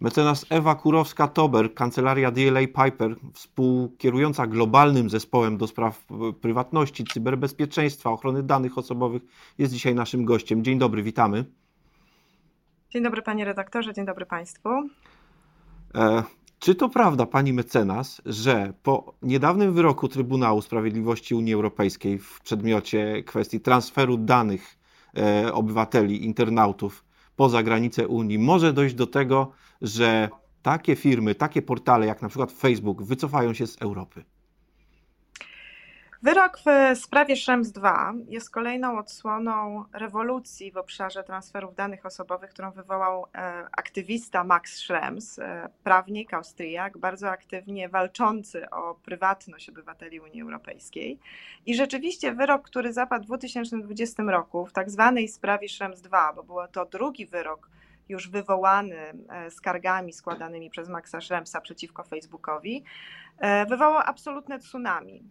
Mecenas Ewa Kurowska-Tober, kancelaria DLA Piper, współkierująca globalnym zespołem do spraw prywatności, cyberbezpieczeństwa, ochrony danych osobowych, jest dzisiaj naszym gościem. Dzień dobry, witamy. Dzień dobry panie redaktorze, dzień dobry państwu. E, czy to prawda, pani mecenas, że po niedawnym wyroku Trybunału Sprawiedliwości Unii Europejskiej w przedmiocie kwestii transferu danych e, obywateli, internautów poza granice Unii, może dojść do tego, że takie firmy, takie portale jak na przykład Facebook wycofają się z Europy? Wyrok w sprawie Schrems 2 jest kolejną odsłoną rewolucji w obszarze transferów danych osobowych, którą wywołał e, aktywista Max Schrems, e, prawnik Austriak, bardzo aktywnie walczący o prywatność obywateli Unii Europejskiej. I rzeczywiście wyrok, który zapadł w 2020 roku w tak zwanej sprawie Schrems 2, bo był to drugi wyrok już wywołany e, skargami składanymi przez Maxa Schremsa przeciwko Facebookowi, wywołał absolutne tsunami.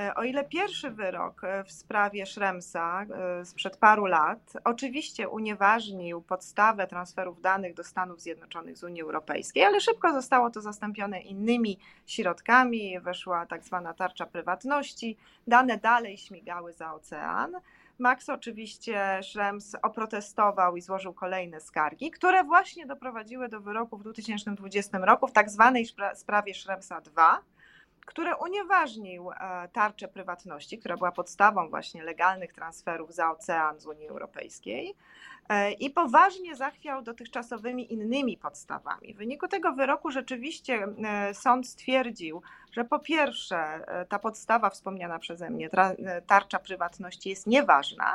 E, o ile pierwszy wyrok e, w sprawie Schremsa e, sprzed paru lat oczywiście unieważnił podstawę transferów danych do Stanów Zjednoczonych z Unii Europejskiej, ale szybko zostało to zastąpione innymi środkami, weszła tak zwana tarcza prywatności, dane dalej śmigały za ocean. Max oczywiście Schrems oprotestował i złożył kolejne skargi, które właśnie doprowadziły do wyroku w 2020 roku w tak zwanej sprawie Schremsa 2 który unieważnił e, tarczę prywatności, która była podstawą właśnie legalnych transferów za ocean z Unii Europejskiej e, i poważnie zachwiał dotychczasowymi innymi podstawami. W wyniku tego wyroku rzeczywiście e, sąd stwierdził, że po pierwsze ta podstawa wspomniana przeze mnie, tarcza prywatności jest nieważna,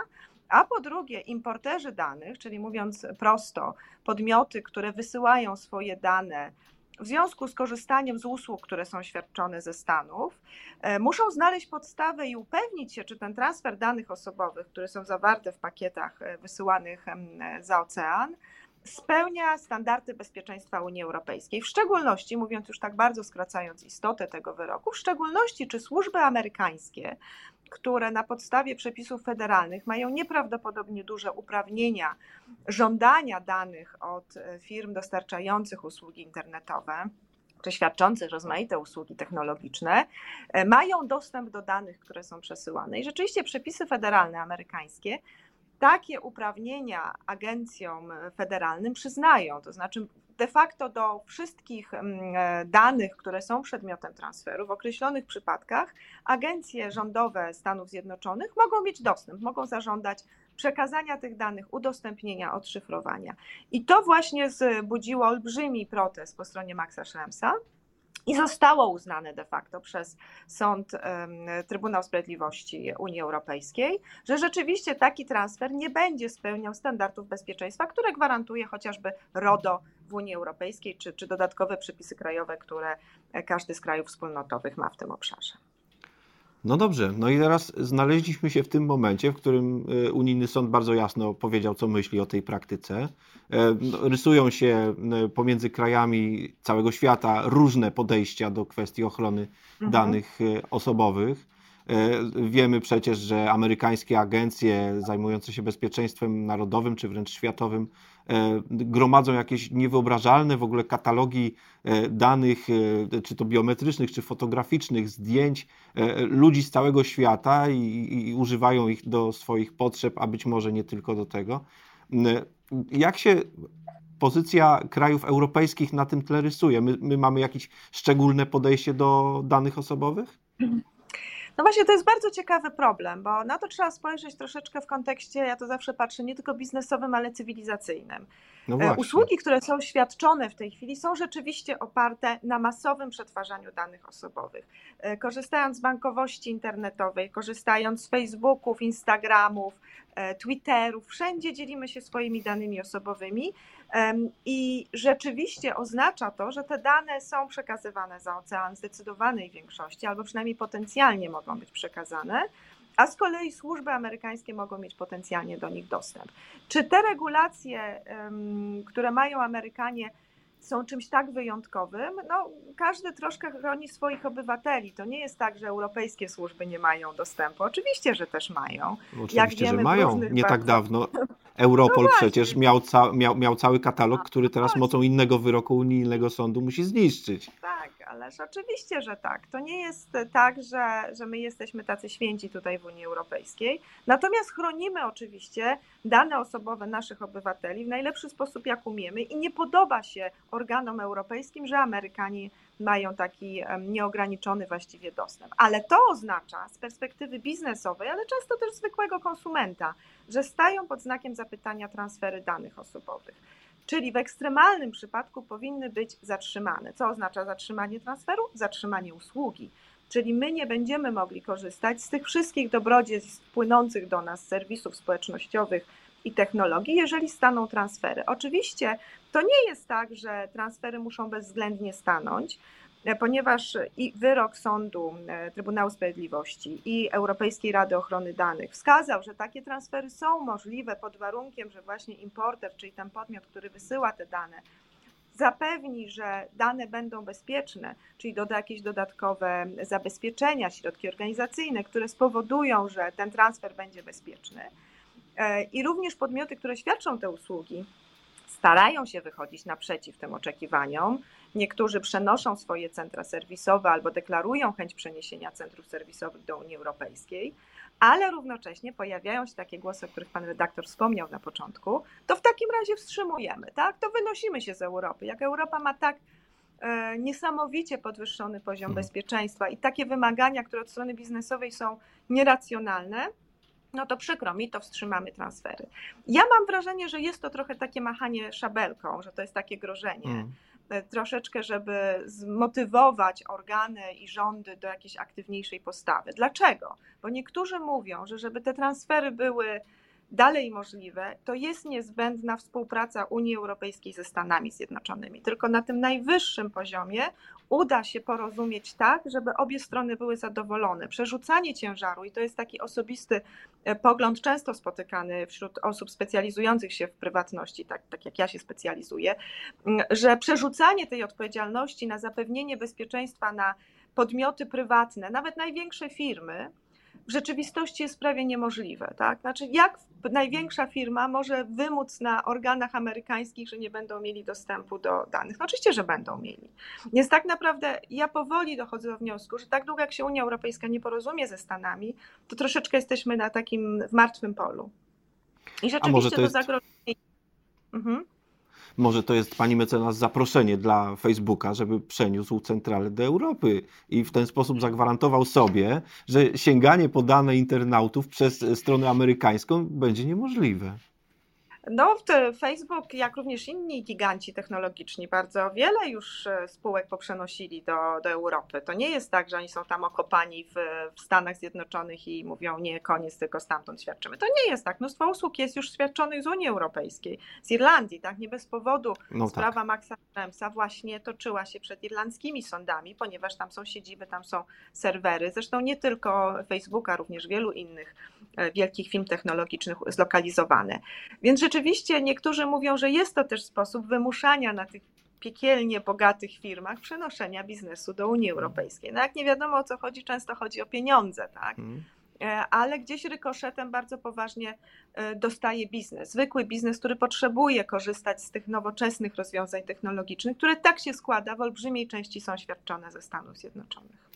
a po drugie, importerzy danych, czyli mówiąc prosto, podmioty, które wysyłają swoje dane w związku z korzystaniem z usług, które są świadczone ze Stanów, e, muszą znaleźć podstawę i upewnić się, czy ten transfer danych osobowych, które są zawarte w pakietach e, wysyłanych za ocean, spełnia standardy bezpieczeństwa Unii Europejskiej. W szczególności, mówiąc już tak bardzo skracając istotę tego wyroku, w szczególności czy służby amerykańskie, które na podstawie przepisów federalnych mają nieprawdopodobnie duże uprawnienia żądania danych od e, firm dostarczających usługi internetowe czy świadczących rozmaite usługi technologiczne, e, mają dostęp do danych, które są przesyłane. I rzeczywiście przepisy federalne amerykańskie takie uprawnienia agencjom federalnym przyznają, to znaczy de facto do wszystkich mm, e, danych, które są przedmiotem transferu, w określonych przypadkach agencje rządowe Stanów Zjednoczonych mogą mieć dostęp, mogą zażądać przekazania tych danych, udostępnienia, odszyfrowania. I to właśnie zbudziło olbrzymi protest po stronie Maxa Schremsa. I zostało uznane de facto przez Sąd Trybunał Sprawiedliwości Unii Europejskiej, że rzeczywiście taki transfer nie będzie spełniał standardów bezpieczeństwa, które gwarantuje chociażby RODO w Unii Europejskiej, czy, czy dodatkowe przepisy krajowe, które każdy z krajów wspólnotowych ma w tym obszarze. No dobrze, no i teraz znaleźliśmy się w tym momencie, w którym e, unijny sąd bardzo jasno powiedział, co myśli o tej praktyce. E, no, rysują się e, pomiędzy krajami całego świata różne podejścia do kwestii ochrony mhm. danych osobowych. Wiemy przecież, że amerykańskie agencje zajmujące się bezpieczeństwem narodowym czy wręcz światowym gromadzą jakieś niewyobrażalne w ogóle katalogi e, danych, e, czy to biometrycznych, czy fotograficznych, zdjęć ludzi z całego świata i, i używają ich do swoich potrzeb, a być może nie tylko do tego. Jak się pozycja krajów europejskich na tym tle rysuje? My, my mamy jakieś szczególne podejście do danych osobowych? No właśnie, to jest bardzo ciekawy problem, bo na to trzeba spojrzeć troszeczkę w kontekście, ja to zawsze patrzę, nie tylko biznesowym, ale cywilizacyjnym. No e, Usługi, które są świadczone w tej chwili, są rzeczywiście oparte na masowym przetwarzaniu danych osobowych. E, korzystając z bankowości internetowej, korzystając z Facebooków, Instagramów, e, Twitterów, wszędzie dzielimy się swoimi danymi osobowymi i rzeczywiście oznacza to, że te dane są przekazywane za ocean w zdecydowanej większości, albo przynajmniej potencjalnie mogą być przekazane, a z kolei służby amerykańskie mogą mieć potencjalnie do nich dostęp. Czy te regulacje, które mają Amerykanie, są czymś tak wyjątkowym, no każdy troszkę chroni swoich obywateli. To nie jest tak, że europejskie służby nie mają dostępu. Oczywiście, że też mają. Oczywiście, Jak wiemy, że mają. Nie tak dawno Europol No przecież miał, ca, miał, miał cały katalog, A, który teraz mocą innego wyroku unijnego sądu musi zniszczyć. Tak, ależ oczywiście, że tak. To nie jest tak, że, że my jesteśmy tacy święci tutaj w Unii Europejskiej. Natomiast chronimy oczywiście dane osobowe naszych obywateli w najlepszy sposób, jak umiemy i nie podoba się organom europejskim, że Amerykanie mają taki nieograniczony właściwie dostęp. Ale to oznacza z perspektywy biznesowej, ale często też zwykłego konsumenta, że stają pod znakiem zapytania transfery danych osobowych. Czyli w ekstremalnym przypadku powinny być zatrzymane. Co oznacza zatrzymanie transferu? Zatrzymanie usługi. Czyli my nie będziemy mogli korzystać z tych wszystkich dobrodziejstw płynących do nas serwisów społecznościowych i technologii, jeżeli staną transfery. Oczywiście to nie jest tak, że transfery muszą bezwzględnie stanąć, ponieważ i wyrok sądu e, Trybunału Sprawiedliwości i Europejskiej Rady Ochrony Danych wskazał, że takie transfery są możliwe pod warunkiem, że właśnie importer, czyli ten podmiot, który wysyła te dane, zapewni, że dane będą bezpieczne, czyli doda jakieś dodatkowe zabezpieczenia, środki organizacyjne, które spowodują, że ten transfer będzie bezpieczny. E, I również podmioty, które świadczą te usługi, starają się wychodzić naprzeciw tym oczekiwaniom. Niektórzy przenoszą swoje centra serwisowe albo deklarują chęć przeniesienia centrów serwisowych do Unii Europejskiej, ale równocześnie pojawiają się takie głosy, o których pan redaktor wspomniał na początku, to w takim razie wstrzymujemy, tak? To wynosimy się z Europy. Jak Europa ma tak e, niesamowicie podwyższony poziom Mhm. bezpieczeństwa i takie wymagania, które od strony biznesowej są nieracjonalne, no to przykro mi, to wstrzymamy transfery. Ja mam wrażenie, że jest to trochę takie machanie szabelką, że to jest takie grożenie Mm. troszeczkę, żeby zmotywować organy i rządy do jakiejś aktywniejszej postawy. Dlaczego? Bo niektórzy mówią, że żeby te transfery były dalej możliwe, to jest niezbędna współpraca Unii Europejskiej ze Stanami Zjednoczonymi. Tylko na tym najwyższym poziomie uda się porozumieć tak, żeby obie strony były zadowolone. Przerzucanie ciężaru, i to jest taki osobisty e, pogląd często spotykany wśród osób specjalizujących się w prywatności, tak, tak jak ja się specjalizuję, że przerzucanie tej odpowiedzialności na zapewnienie bezpieczeństwa na podmioty prywatne, nawet największe firmy, w rzeczywistości jest prawie niemożliwe. Tak? Znaczy, jak największa firma może wymóc na organach amerykańskich, że nie będą mieli dostępu do danych? No oczywiście, że będą mieli. Więc tak naprawdę ja powoli dochodzę do wniosku, że tak długo jak się Unia Europejska nie porozumie ze Stanami, to troszeczkę jesteśmy na takim w martwym polu. I rzeczywiście to, jest- zagrożenie. Mhm. Może to jest pani mecenas zaproszenie dla Facebooka, żeby przeniósł centralę do Europy i w ten sposób zagwarantował sobie, że sięganie po dane internautów przez stronę amerykańską będzie niemożliwe. No, Facebook, jak również inni giganci technologiczni, bardzo wiele już e, spółek poprzenosili do, do Europy. To nie jest tak, że oni są tam okopani w, w Stanach Zjednoczonych i mówią nie, koniec, tylko stamtąd świadczymy. To nie jest tak. Mnóstwo usług jest już świadczonych z Unii Europejskiej, z Irlandii, tak? Nie bez powodu No tak. sprawa Maxa Schremsa właśnie toczyła się przed irlandzkimi sądami, ponieważ tam są siedziby, tam są serwery. Zresztą nie tylko Facebooka, również wielu innych e, wielkich firm technologicznych zlokalizowane. Więc rzeczywiście niektórzy mówią, że jest to też sposób wymuszania na tych piekielnie bogatych firmach przenoszenia biznesu do Unii Europejskiej. No jak nie wiadomo o co chodzi, często chodzi o pieniądze, tak? Mm. E, ale gdzieś rykoszetem bardzo poważnie e, dostaje biznes. Zwykły biznes, który potrzebuje korzystać z tych nowoczesnych rozwiązań technologicznych, które tak się składa, w olbrzymiej części są świadczone ze Stanów Zjednoczonych.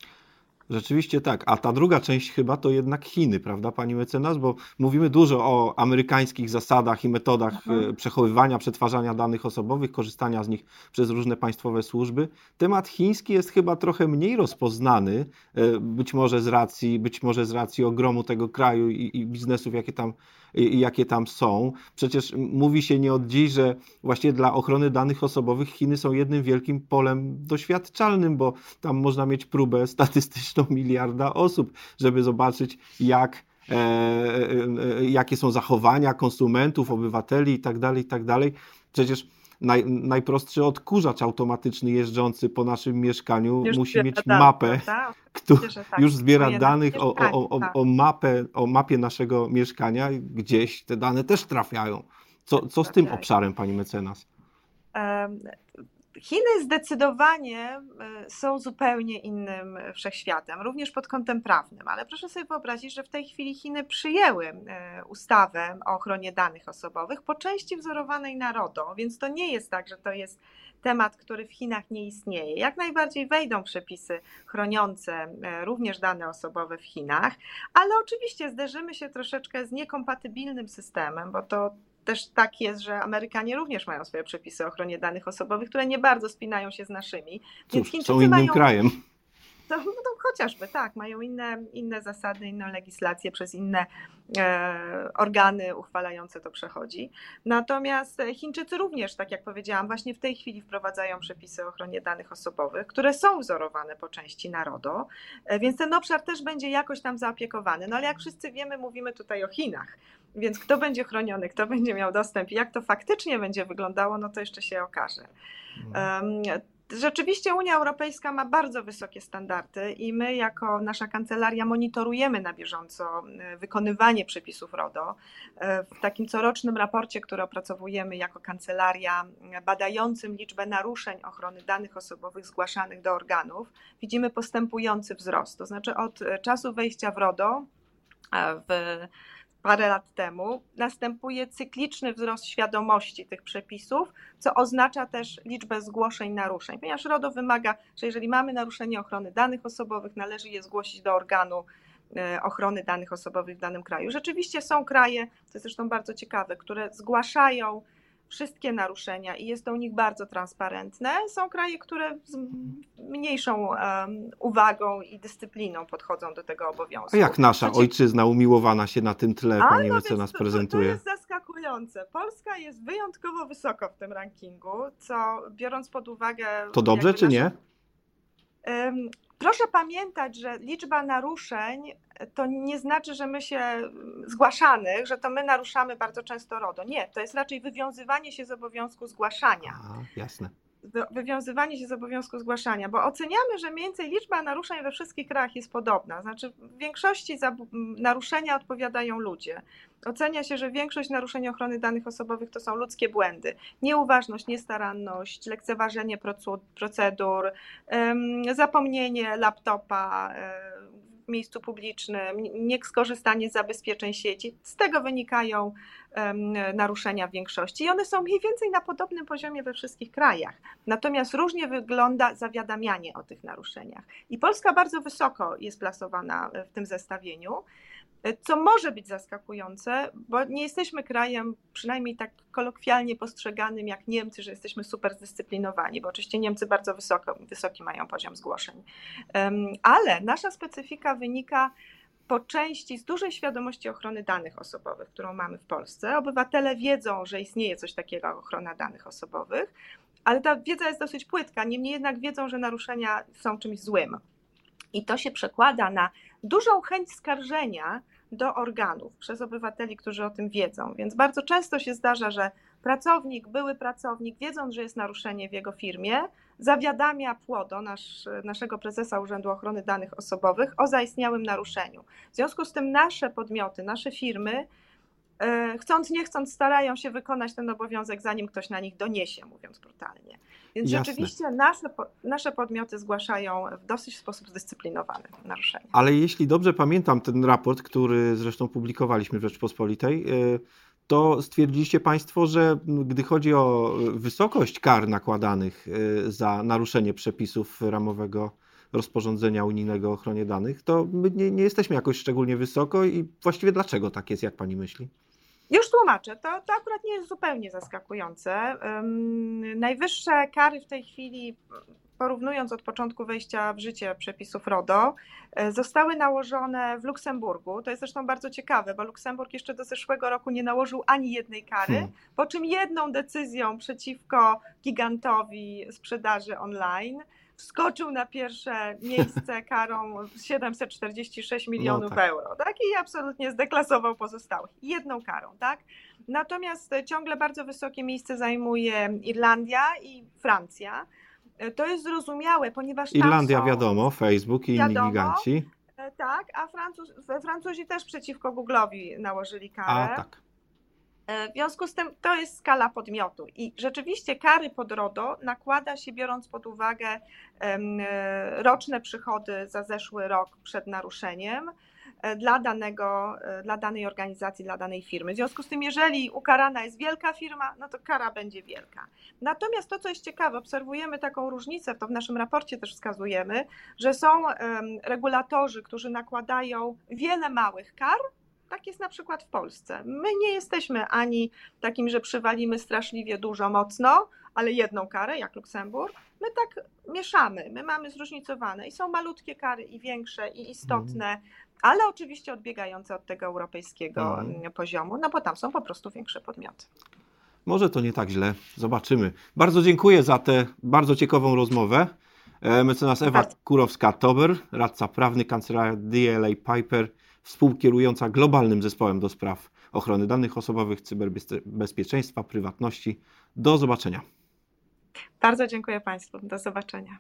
Rzeczywiście tak, a ta druga część chyba to jednak Chiny, prawda, pani mecenas? Bo mówimy dużo o amerykańskich zasadach i metodach Mhm. e, przechowywania, przetwarzania danych osobowych, korzystania z nich przez różne państwowe służby. Temat chiński jest chyba trochę mniej rozpoznany, e, być może z racji, być może z racji ogromu tego kraju i, i biznesów, jakie tam, jakie tam są. Przecież mówi się nie od dziś, że właśnie dla ochrony danych osobowych Chiny są jednym wielkim polem doświadczalnym, bo tam można mieć próbę statystyczną miliarda osób, żeby zobaczyć, jak, e, e, e, jakie są zachowania konsumentów, obywateli itd. itd. Przecież naj, najprostszy odkurzacz automatyczny jeżdżący po naszym mieszkaniu Już musi mieć mapę, Oczywiście, że tak. już zbiera danych o, o, o, tak. o, mapę, o mapie naszego mieszkania. Gdzieś te dane też trafiają. Co, co z tym obszarem, pani mecenas? Chiny zdecydowanie e, są zupełnie innym wszechświatem, również pod kątem prawnym, ale proszę sobie wyobrazić, że w tej chwili Chiny przyjęły e, ustawę o ochronie danych osobowych, po części wzorowanej na RODO, więc to nie jest tak, że to jest temat, który w Chinach nie istnieje. Jak najbardziej wejdą przepisy chroniące e, również dane osobowe w Chinach, ale oczywiście zderzymy się troszeczkę z niekompatybilnym systemem, bo to też tak jest, że Amerykanie również mają swoje przepisy o ochronie danych osobowych, które nie bardzo spinają się z naszymi. Cóż, Więc są innym mają... krajem. To, no, chociażby tak, mają inne, inne zasady, inną legislację, przez inne e, organy uchwalające to przechodzi. Natomiast Chińczycy również, tak jak powiedziałam, właśnie w tej chwili wprowadzają przepisy o ochronie danych osobowych, które są wzorowane po części na RODO, e, więc ten obszar też będzie jakoś tam zaopiekowany. No ale jak wszyscy wiemy, mówimy tutaj o Chinach. Więc kto będzie chroniony, kto będzie miał dostęp i jak to faktycznie będzie wyglądało, no to jeszcze się okaże. Um, Rzeczywiście Unia Europejska ma bardzo wysokie standardy i my jako nasza kancelaria monitorujemy na bieżąco e, wykonywanie przepisów RODO. E, w takim corocznym raporcie, który opracowujemy jako kancelaria badającym liczbę naruszeń ochrony danych osobowych zgłaszanych do organów, widzimy postępujący wzrost. To znaczy od czasu wejścia w RODO w parę lat temu, następuje cykliczny wzrost świadomości tych przepisów, co oznacza też liczbę zgłoszeń naruszeń, ponieważ RODO wymaga, że jeżeli mamy naruszenie ochrony danych osobowych, należy je zgłosić do organu e, ochrony danych osobowych w danym kraju. Rzeczywiście są kraje, to jest zresztą bardzo ciekawe, które zgłaszają wszystkie naruszenia i jest to u nich bardzo transparentne. Są kraje, które z mniejszą um, uwagą i dyscypliną podchodzą do tego obowiązku. A jak nasza znaczy... ojczyzna umiłowana się na tym tle, pani no mecenas to, prezentuje? To jest zaskakujące. Polska jest wyjątkowo wysoko w tym rankingu, co biorąc pod uwagę... To dobrze czy nie? Proszę pamiętać, że liczba naruszeń to nie znaczy, że my się zgłaszanych, że to my naruszamy bardzo często RODO. Nie, to jest raczej wywiązywanie się z obowiązku zgłaszania. A, jasne wywiązywanie się z obowiązku zgłaszania, bo oceniamy, że mniej więcej liczba naruszeń we wszystkich krajach jest podobna. Znaczy, w większości za naruszenia odpowiadają ludzie. Ocenia się, że większość naruszeń ochrony danych osobowych to są ludzkie błędy. Nieuważność, niestaranność, lekceważenie procedur, zapomnienie laptopa, miejscu publicznym, nie skorzystanie z zabezpieczeń sieci. Z tego wynikają naruszenia w większości i one są mniej więcej na podobnym poziomie we wszystkich krajach. Natomiast różnie wygląda zawiadamianie o tych naruszeniach. I Polska bardzo wysoko jest plasowana w tym zestawieniu co może być zaskakujące, bo nie jesteśmy krajem, przynajmniej tak kolokwialnie postrzeganym jak Niemcy, że jesteśmy super zdyscyplinowani, bo oczywiście Niemcy bardzo wysoko, wysoki mają poziom zgłoszeń. Ale nasza specyfika wynika po części z dużej świadomości ochrony danych osobowych, którą mamy w Polsce. Obywatele wiedzą, że istnieje coś takiego jak ochrona danych osobowych, ale ta wiedza jest dosyć płytka, niemniej jednak wiedzą, że naruszenia są czymś złym. I to się przekłada na dużą chęć skarżenia do organów przez obywateli, którzy o tym wiedzą. Więc bardzo często się zdarza, że pracownik, były pracownik, wiedząc, że jest naruszenie w jego firmie, zawiadamia PłoDO, nasz, naszego prezesa Urzędu Ochrony Danych Osobowych, o zaistniałym naruszeniu. W związku z tym nasze podmioty, nasze firmy chcąc nie chcąc starają się wykonać ten obowiązek, zanim ktoś na nich doniesie, mówiąc brutalnie. Więc Jasne. rzeczywiście nasze, nasze podmioty zgłaszają w dosyć sposób zdyscyplinowany naruszenia. Ale jeśli dobrze pamiętam ten raport, który zresztą publikowaliśmy w Rzeczpospolitej, e, to stwierdziliście Państwo, że gdy chodzi o wysokość kar nakładanych e, za naruszenie przepisów ramowego rozporządzenia unijnego o ochronie danych, to my nie, nie jesteśmy jakoś szczególnie wysoko i właściwie dlaczego tak jest, jak Pani myśli? Już tłumaczę, to, to akurat nie jest zupełnie zaskakujące. Najwyższe kary w tej chwili, porównując od początku wejścia w życie przepisów RODO, e, zostały nałożone w Luksemburgu. To jest zresztą bardzo ciekawe, bo Luksemburg jeszcze do zeszłego roku nie nałożył ani jednej kary, hmm. po czym jedną decyzją przeciwko gigantowi sprzedaży online wskoczył na pierwsze miejsce karą 746 milionów no tak. euro, tak? I absolutnie zdeklasował pozostałych. Jedną karą, tak? Natomiast ciągle bardzo wysokie miejsce zajmuje Irlandia i Francja. To jest zrozumiałe, ponieważ Irlandia są, wiadomo, Facebook i inni giganci. Tak, a Francuz, Francuzi też przeciwko Google'owi nałożyli karę. A, tak. E, w związku z tym to jest skala podmiotu i rzeczywiście kary pod RODO nakłada się biorąc pod uwagę e, roczne przychody za zeszły rok przed naruszeniem e, dla, danego, dla danej organizacji, dla danej firmy. W związku z tym, jeżeli ukarana jest wielka firma, no to kara będzie wielka. Natomiast to, co jest ciekawe, obserwujemy taką różnicę, to w naszym raporcie też wskazujemy, że są regulatorzy, którzy nakładają wiele małych kar, tak jest na przykład w Polsce. My nie jesteśmy ani takim, że przywalimy straszliwie dużo, mocno, ale jedną karę, jak Luksemburg. My tak mieszamy, my mamy zróżnicowane i są malutkie kary i większe i istotne, mm. ale oczywiście odbiegające od tego europejskiego mm. poziomu, no bo tam są po prostu większe podmioty. Może to nie tak źle, zobaczymy. Bardzo dziękuję za tę bardzo ciekawą rozmowę. E, mecenas Ewa Kurowska-Tober, radca prawny kancelarii DLA Piper współkierująca globalnym zespołem do spraw ochrony danych osobowych, cyberbezpieczeństwa, prywatności. Do zobaczenia. Bardzo dziękuję Państwu. Do zobaczenia.